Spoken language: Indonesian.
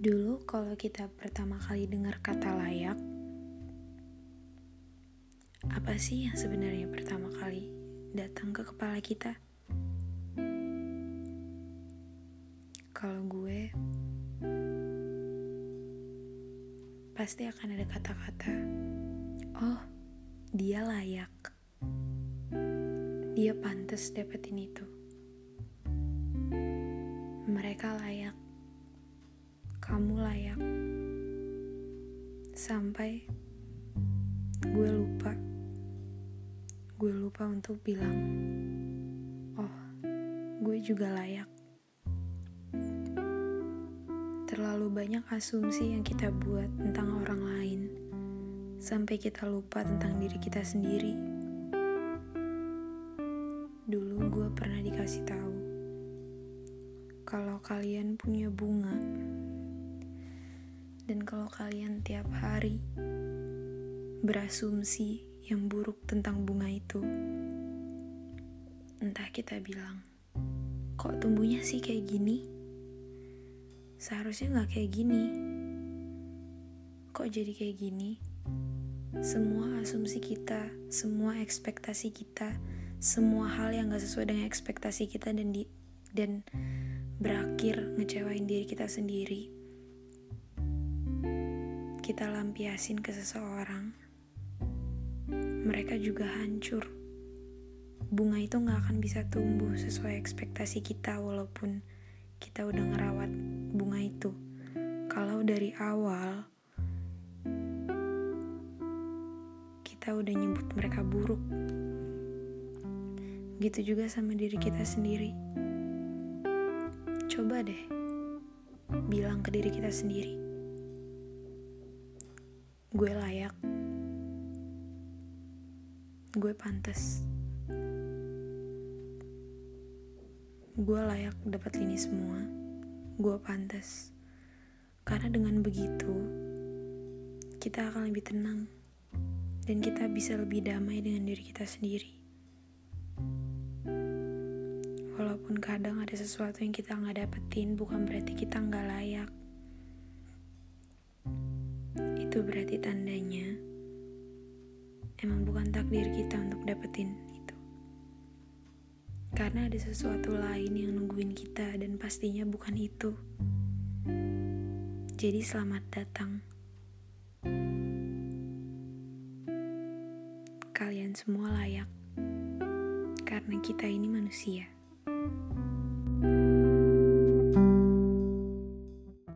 Dulu kalau kita pertama kali dengar kata layak, apa sih yang sebenarnya pertama kali datang ke kepala kita? Kalau gue, pasti akan ada kata-kata, oh dia layak, dia pantas dapetin itu. Mereka layak kamu layak. Sampai gue lupa. Gue lupa untuk bilang, "Oh, gue juga layak." Terlalu banyak asumsi yang kita buat tentang orang lain, sampai kita lupa tentang diri kita sendiri. Dulu gue pernah dikasih tahu kalau kalian punya bunga dan kalau kalian tiap hari berasumsi yang buruk tentang bunga itu, entah kita bilang, kok tumbuhnya sih kayak gini? Seharusnya gak kayak gini. Kok jadi kayak gini? Semua asumsi kita, semua ekspektasi kita, semua hal yang gak sesuai dengan ekspektasi kita dan di dan berakhir ngecewain diri kita sendiri kita lampiasin ke seseorang, mereka juga hancur. Bunga itu gak akan bisa tumbuh sesuai ekspektasi kita walaupun kita udah ngerawat bunga itu. Kalau dari awal kita udah nyebut mereka buruk. Gitu juga sama diri kita sendiri. Coba deh bilang ke diri kita sendiri gue layak. Gue pantas. Gue layak dapat ini semua. Gue pantas. Karena dengan begitu kita akan lebih tenang. Dan kita bisa lebih damai dengan diri kita sendiri. Walaupun kadang ada sesuatu yang kita nggak dapetin bukan berarti kita nggak layak itu berarti tandanya emang bukan takdir kita untuk dapetin itu. Karena ada sesuatu lain yang nungguin kita dan pastinya bukan itu. Jadi selamat datang. Kalian semua layak. Karena kita ini manusia.